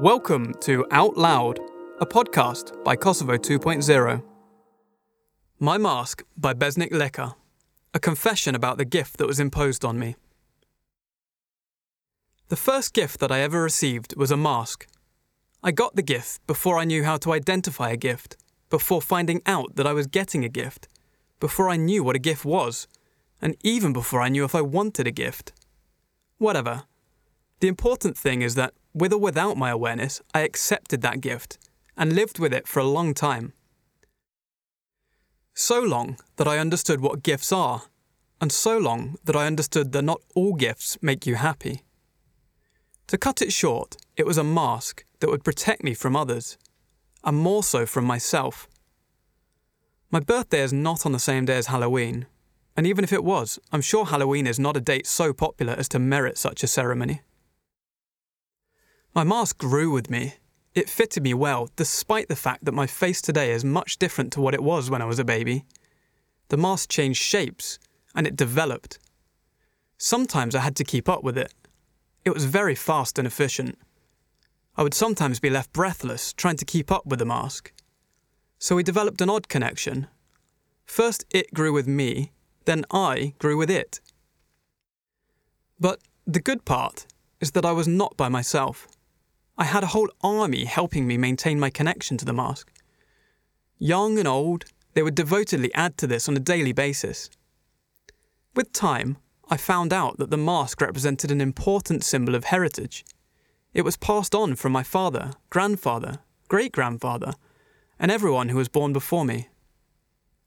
Welcome to Out Loud, a podcast by Kosovo 2.0. My Mask by Besnik Leka, a confession about the gift that was imposed on me. The first gift that I ever received was a mask. I got the gift before I knew how to identify a gift, before finding out that I was getting a gift, before I knew what a gift was, and even before I knew if I wanted a gift. Whatever. The important thing is that with or without my awareness, I accepted that gift and lived with it for a long time. So long that I understood what gifts are, and so long that I understood that not all gifts make you happy. To cut it short, it was a mask that would protect me from others, and more so from myself. My birthday is not on the same day as Halloween, and even if it was, I'm sure Halloween is not a date so popular as to merit such a ceremony. My mask grew with me. It fitted me well, despite the fact that my face today is much different to what it was when I was a baby. The mask changed shapes, and it developed. Sometimes I had to keep up with it. It was very fast and efficient. I would sometimes be left breathless trying to keep up with the mask. So we developed an odd connection. First, it grew with me, then I grew with it. But the good part is that I was not by myself. I had a whole army helping me maintain my connection to the mask. Young and old, they would devotedly add to this on a daily basis. With time, I found out that the mask represented an important symbol of heritage. It was passed on from my father, grandfather, great grandfather, and everyone who was born before me.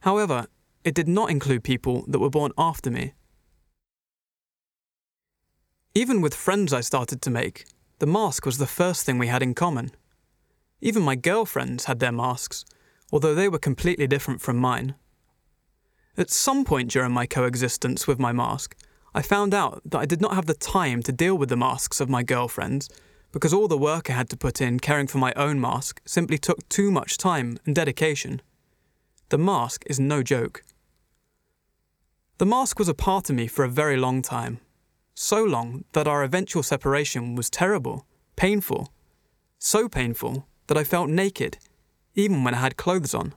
However, it did not include people that were born after me. Even with friends I started to make, the mask was the first thing we had in common. Even my girlfriends had their masks, although they were completely different from mine. At some point during my coexistence with my mask, I found out that I did not have the time to deal with the masks of my girlfriends because all the work I had to put in caring for my own mask simply took too much time and dedication. The mask is no joke. The mask was a part of me for a very long time, so long that our eventual separation was terrible, painful, so painful that I felt naked, even when I had clothes on.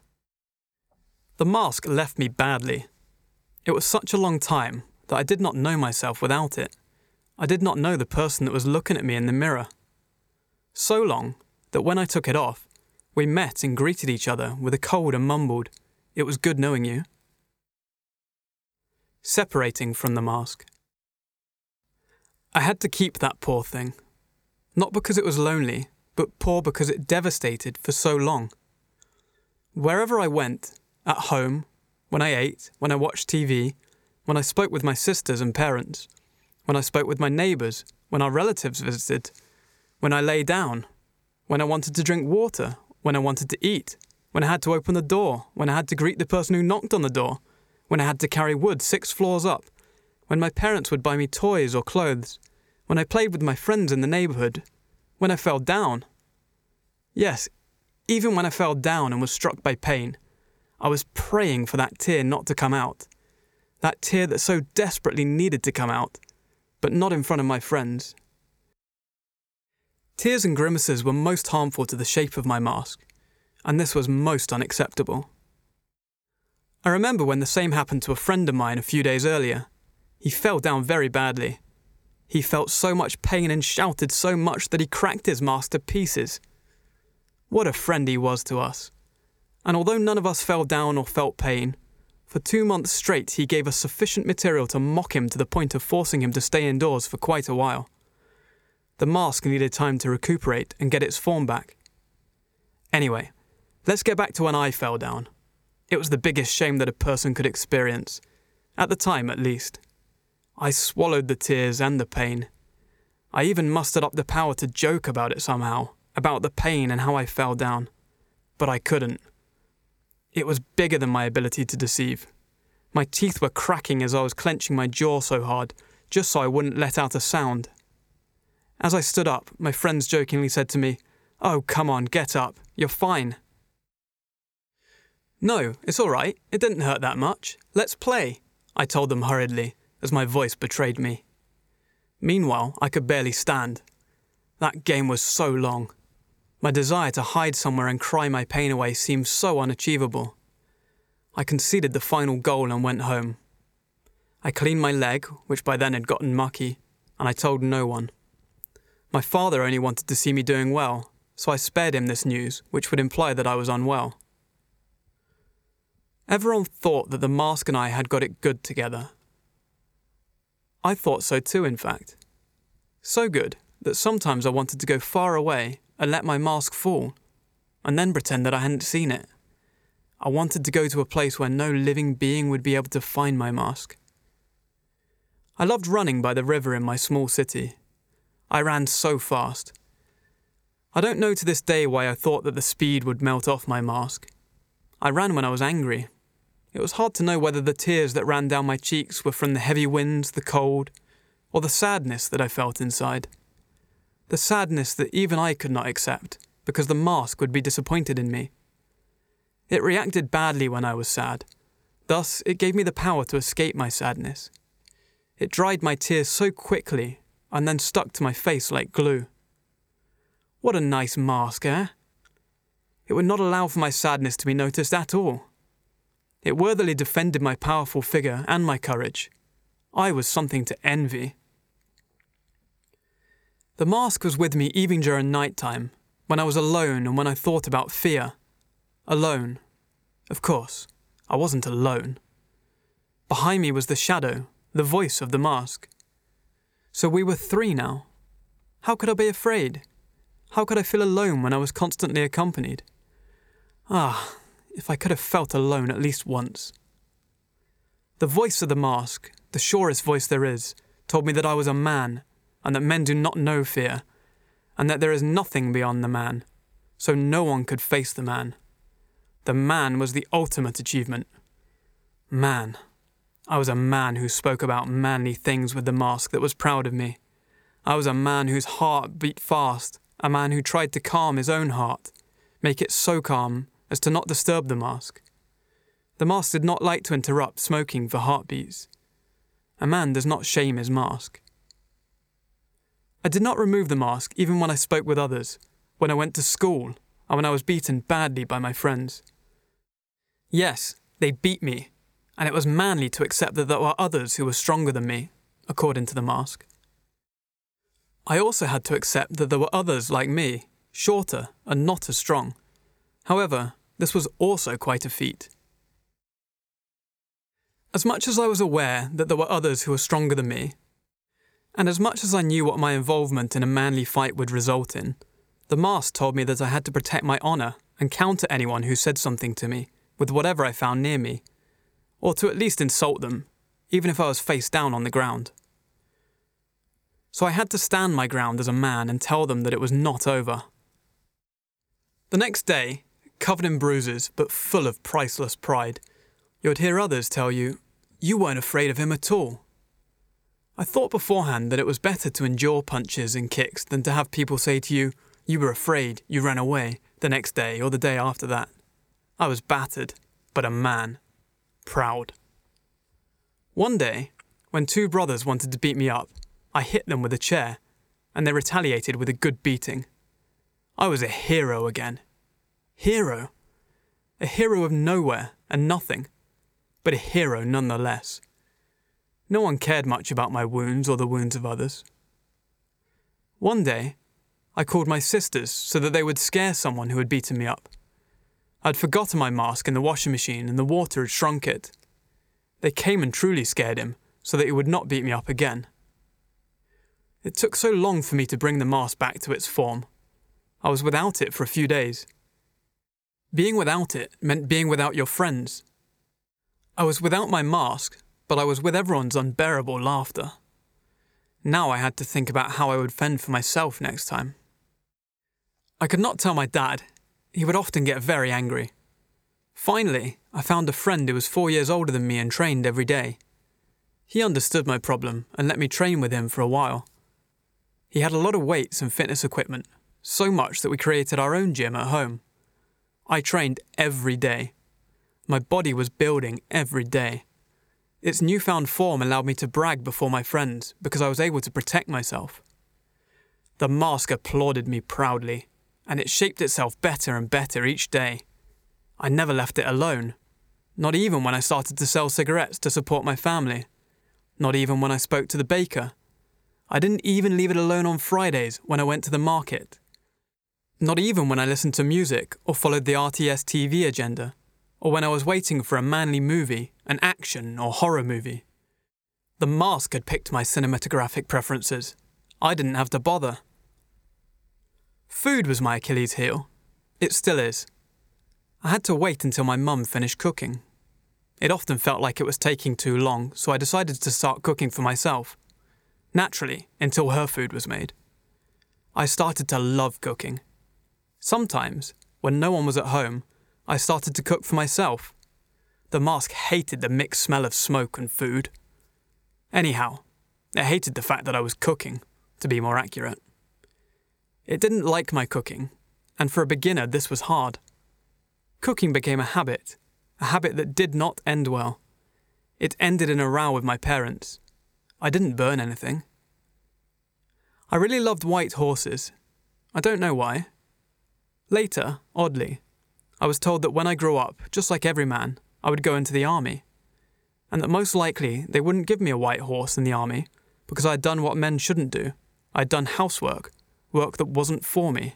The mask left me badly. It was such a long time that I did not know myself without it. I did not know the person that was looking at me in the mirror. So long that when I took it off, we met and greeted each other with a cold and mumbled, It was good knowing you. Separating from the mask. I had to keep that poor thing. Not because it was lonely, but poor because it devastated for so long. Wherever I went, at home, when I ate, when I watched TV, when I spoke with my sisters and parents, when I spoke with my neighbours, when our relatives visited, when I lay down, when I wanted to drink water, when I wanted to eat, when I had to open the door, when I had to greet the person who knocked on the door, when I had to carry wood six floors up, when my parents would buy me toys or clothes, when I played with my friends in the neighbourhood, when I fell down. Yes, even when I fell down and was struck by pain, I was praying for that tear not to come out. That tear that so desperately needed to come out, but not in front of my friends. Tears and grimaces were most harmful to the shape of my mask, and this was most unacceptable. I remember when the same happened to a friend of mine a few days earlier. He fell down very badly. He felt so much pain and shouted so much that he cracked his mask to pieces. What a friend he was to us. And although none of us fell down or felt pain, for two months straight he gave us sufficient material to mock him to the point of forcing him to stay indoors for quite a while. The mask needed time to recuperate and get its form back. Anyway, let's get back to when I fell down. It was the biggest shame that a person could experience, at the time at least. I swallowed the tears and the pain. I even mustered up the power to joke about it somehow, about the pain and how I fell down. But I couldn't. It was bigger than my ability to deceive. My teeth were cracking as I was clenching my jaw so hard, just so I wouldn't let out a sound. As I stood up, my friends jokingly said to me, Oh, come on, get up. You're fine. No, it's all right. It didn't hurt that much. Let's play, I told them hurriedly as my voice betrayed me. Meanwhile, I could barely stand. That game was so long. My desire to hide somewhere and cry my pain away seemed so unachievable. I conceded the final goal and went home. I cleaned my leg, which by then had gotten mucky, and I told no one. My father only wanted to see me doing well, so I spared him this news, which would imply that I was unwell. Everyone thought that the mask and I had got it good together. I thought so too, in fact. So good that sometimes I wanted to go far away and let my mask fall, and then pretend that I hadn't seen it. I wanted to go to a place where no living being would be able to find my mask. I loved running by the river in my small city. I ran so fast. I don't know to this day why I thought that the speed would melt off my mask. I ran when I was angry. It was hard to know whether the tears that ran down my cheeks were from the heavy winds, the cold, or the sadness that I felt inside. The sadness that even I could not accept, because the mask would be disappointed in me. It reacted badly when I was sad. Thus, it gave me the power to escape my sadness. It dried my tears so quickly and then stuck to my face like glue. What a nice mask, eh? It would not allow for my sadness to be noticed at all. It worthily defended my powerful figure and my courage. I was something to envy. The mask was with me even during night time, when I was alone and when I thought about fear. Alone. Of course, I wasn't alone. Behind me was the shadow, the voice of the mask. So we were three now. How could I be afraid? How could I feel alone when I was constantly accompanied? Ah, if I could have felt alone at least once. The voice of the mask, the surest voice there is, told me that I was a man, and that men do not know fear, and that there is nothing beyond the man, so no one could face the man. The man was the ultimate achievement. Man. I was a man who spoke about manly things with the mask that was proud of me. I was a man whose heart beat fast, a man who tried to calm his own heart, make it so calm as to not disturb the mask. The mask did not like to interrupt smoking for heartbeats. A man does not shame his mask. I did not remove the mask even when I spoke with others, when I went to school, and when I was beaten badly by my friends. Yes, they beat me, and it was manly to accept that there were others who were stronger than me, according to the mask. I also had to accept that there were others like me, shorter and not as strong. However, this was also quite a feat. As much as I was aware that there were others who were stronger than me, and as much as I knew what my involvement in a manly fight would result in, the mask told me that I had to protect my honour and counter anyone who said something to me with whatever I found near me, or to at least insult them, even if I was face down on the ground. So I had to stand my ground as a man and tell them that it was not over. The next day, covered in bruises but full of priceless pride, you would hear others tell you, you weren't afraid of him at all. I thought beforehand that it was better to endure punches and kicks than to have people say to you, you were afraid, you ran away, the next day or the day after that. I was battered, but a man. Proud. One day, when two brothers wanted to beat me up, I hit them with a chair, and they retaliated with a good beating. I was a hero again. Hero. A hero of nowhere and nothing, but a hero nonetheless. No one cared much about my wounds or the wounds of others. One day, I called my sisters so that they would scare someone who had beaten me up. I'd forgotten my mask in the washing machine and the water had shrunk it. They came and truly scared him so that he would not beat me up again. It took so long for me to bring the mask back to its form. I was without it for a few days. Being without it meant being without your friends. I was without my mask, but I was with everyone's unbearable laughter. Now I had to think about how I would fend for myself next time. I could not tell my dad he would often get very angry. Finally, I found a friend who was four years older than me and trained every day. He understood my problem and let me train with him for a while. He had a lot of weights and fitness equipment, so much that we created our own gym at home. I trained every day. My body was building every day. Its newfound form allowed me to brag before my friends because I was able to protect myself. The mask applauded me proudly and it shaped itself better and better each day. I never left it alone, not even when I started to sell cigarettes to support my family, not even when I spoke to the baker. I didn't even leave it alone on Fridays when I went to the market. Not even when I listened to music or followed the RTS TV agenda, or when I was waiting for a manly movie, an action or horror movie. The mask had picked my cinematographic preferences. I didn't have to bother. Food was my Achilles heel. It still is. I had to wait until my mum finished cooking. It often felt like it was taking too long, so I decided to start cooking for myself. Naturally, until her food was made. I started to love cooking. Sometimes, when no one was at home, I started to cook for myself. The mask hated the mixed smell of smoke and food. Anyhow, it hated the fact that I was cooking, to be more accurate. It didn't like my cooking, and for a beginner, this was hard. Cooking became a habit, a habit that did not end well. It ended in a row with my parents. I didn't burn anything. I really loved white horses. I don't know why. Later, oddly, I was told that when I grew up, just like every man, I would go into the army, and that most likely they wouldn't give me a white horse in the army because I had done what men shouldn't do. I had done housework work that wasn't for me.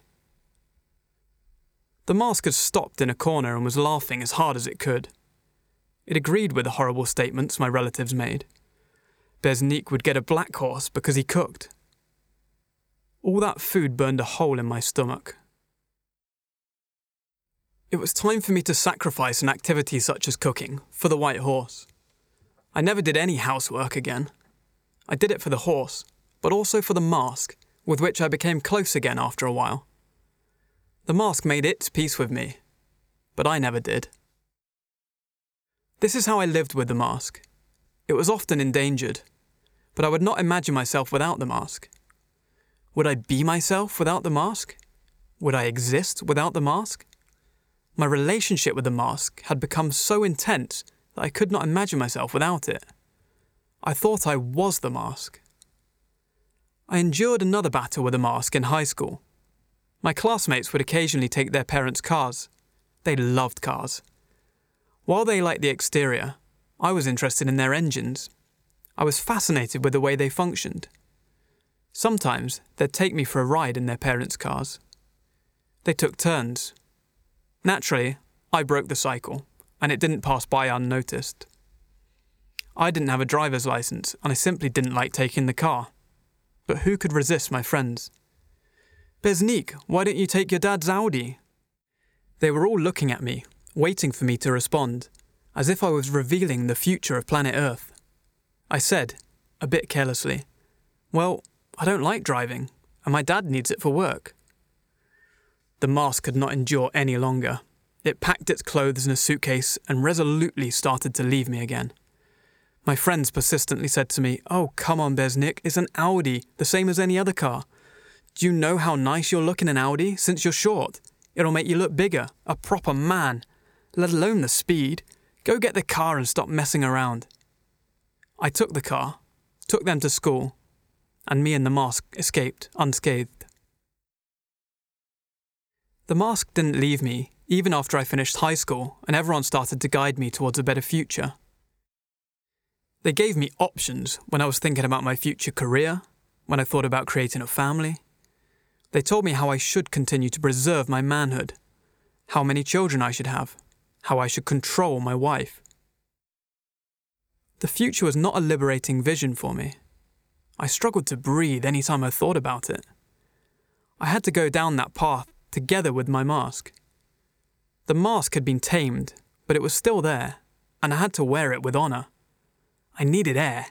The mask had stopped in a corner and was laughing as hard as it could. It agreed with the horrible statements my relatives made. Besnik would get a black horse because he cooked. All that food burned a hole in my stomach. It was time for me to sacrifice an activity such as cooking for the white horse. I never did any housework again. I did it for the horse, but also for the mask with which I became close again after a while. The mask made its peace with me, but I never did. This is how I lived with the mask. It was often endangered, but I would not imagine myself without the mask. Would I be myself without the mask? Would I exist without the mask? My relationship with the mask had become so intense that I could not imagine myself without it. I thought I was the mask. I endured another battle with a mask in high school. My classmates would occasionally take their parents' cars. They loved cars. While they liked the exterior, I was interested in their engines. I was fascinated with the way they functioned. Sometimes they'd take me for a ride in their parents' cars. They took turns. Naturally, I broke the cycle, and it didn't pass by unnoticed. I didn't have a driver's license, and I simply didn't like taking the car but who could resist my friends? Besnik, why don't you take your dad's Audi? They were all looking at me, waiting for me to respond, as if I was revealing the future of planet Earth. I said, a bit carelessly, Well, I don't like driving, and my dad needs it for work. The mask could not endure any longer. It packed its clothes in a suitcase and resolutely started to leave me again. My friends persistently said to me, Oh, come on, Besnik, it's an Audi, the same as any other car. Do you know how nice you'll look in an Audi since you're short? It'll make you look bigger, a proper man. Let alone the speed. Go get the car and stop messing around. I took the car, took them to school, and me and the mask escaped unscathed. The mask didn't leave me even after I finished high school and everyone started to guide me towards a better future. They gave me options when I was thinking about my future career, when I thought about creating a family. They told me how I should continue to preserve my manhood, how many children I should have, how I should control my wife. The future was not a liberating vision for me. I struggled to breathe any time I thought about it. I had to go down that path together with my mask. The mask had been tamed, but it was still there, and I had to wear it with honour. I needed air.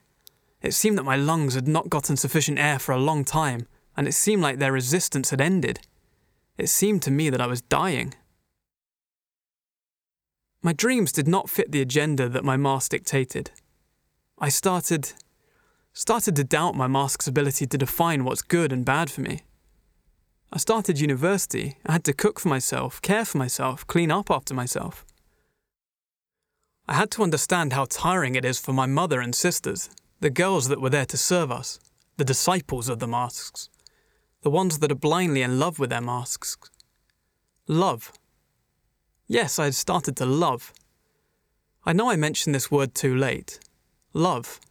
It seemed that my lungs had not gotten sufficient air for a long time, and it seemed like their resistance had ended. It seemed to me that I was dying. My dreams did not fit the agenda that my mask dictated. I started started to doubt my mask's ability to define what's good and bad for me. I started university. I had to cook for myself, care for myself, clean up after myself. I had to understand how tiring it is for my mother and sisters, the girls that were there to serve us, the disciples of the masks, the ones that are blindly in love with their masks, Love. Yes, I had started to love. I know I mentioned this word too late. Love.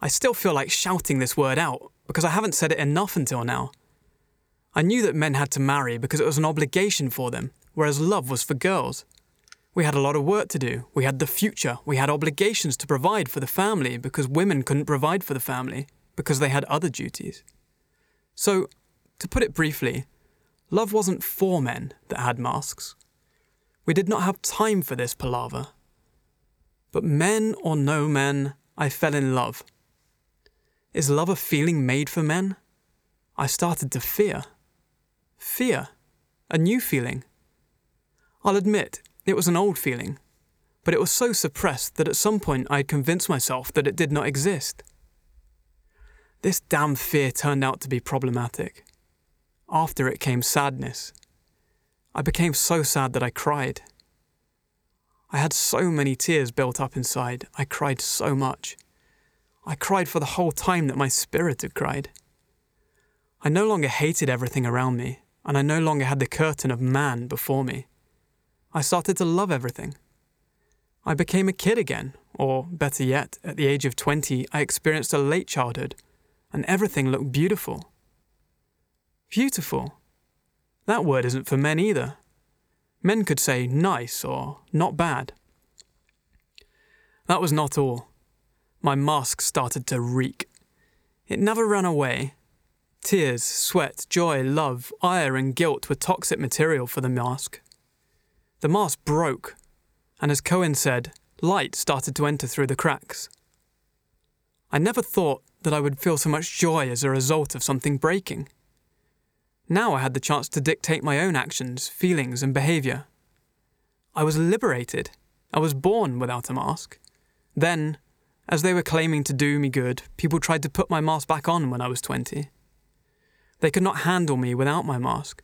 I still feel like shouting this word out because I haven't said it enough until now. I knew that men had to marry because it was an obligation for them, whereas love was for girls. We had a lot of work to do. We had the future. We had obligations to provide for the family because women couldn't provide for the family because they had other duties. So, to put it briefly, love wasn't for men that had masks. We did not have time for this palaver. But men or no men, I fell in love. Is love a feeling made for men? I started to fear. Fear. A new feeling. I'll admit, it was an old feeling, but it was so suppressed that at some point I had convinced myself that it did not exist. This damn fear turned out to be problematic. After it came sadness. I became so sad that I cried. I had so many tears built up inside, I cried so much. I cried for the whole time that my spirit had cried. I no longer hated everything around me, and I no longer had the curtain of man before me. I started to love everything. I became a kid again, or better yet, at the age of 20, I experienced a late childhood, and everything looked beautiful. Beautiful. That word isn't for men either. Men could say nice or not bad. That was not all my mask started to reek. It never ran away. Tears, sweat, joy, love, ire, and guilt were toxic material for the mask. The mask broke, and as Cohen said, light started to enter through the cracks. I never thought that I would feel so much joy as a result of something breaking. Now I had the chance to dictate my own actions, feelings, and behaviour. I was liberated. I was born without a mask. Then, as they were claiming to do me good, people tried to put my mask back on when I was 20. They could not handle me without my mask.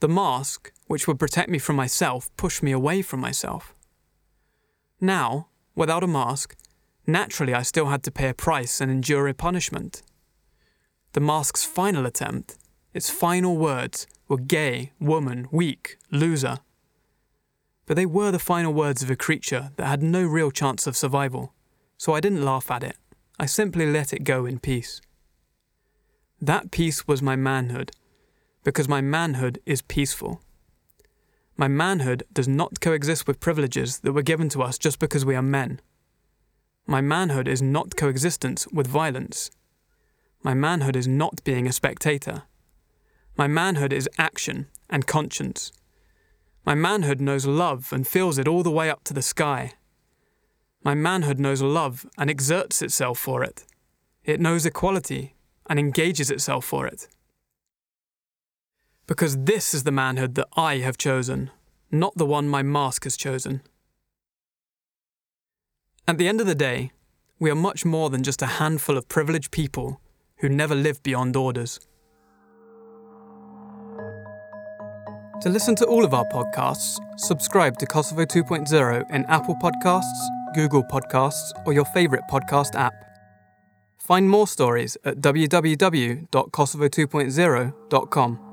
The mask, which would protect me from myself, pushed me away from myself. Now, without a mask, naturally I still had to pay a price and endure a punishment. The mask's final attempt, its final words, were gay, woman, weak, loser. But they were the final words of a creature that had no real chance of survival so I didn't laugh at it. I simply let it go in peace. That peace was my manhood, because my manhood is peaceful. My manhood does not coexist with privileges that were given to us just because we are men. My manhood is not coexistence with violence. My manhood is not being a spectator. My manhood is action and conscience. My manhood knows love and feels it all the way up to the sky. My manhood knows love and exerts itself for it. It knows equality and engages itself for it. Because this is the manhood that I have chosen, not the one my mask has chosen. At the end of the day, we are much more than just a handful of privileged people who never live beyond orders. To listen to all of our podcasts, subscribe to Kosovo 2.0 in Apple Podcasts, Google Podcasts, or your favourite podcast app. Find more stories at www.kosovo2.0.com.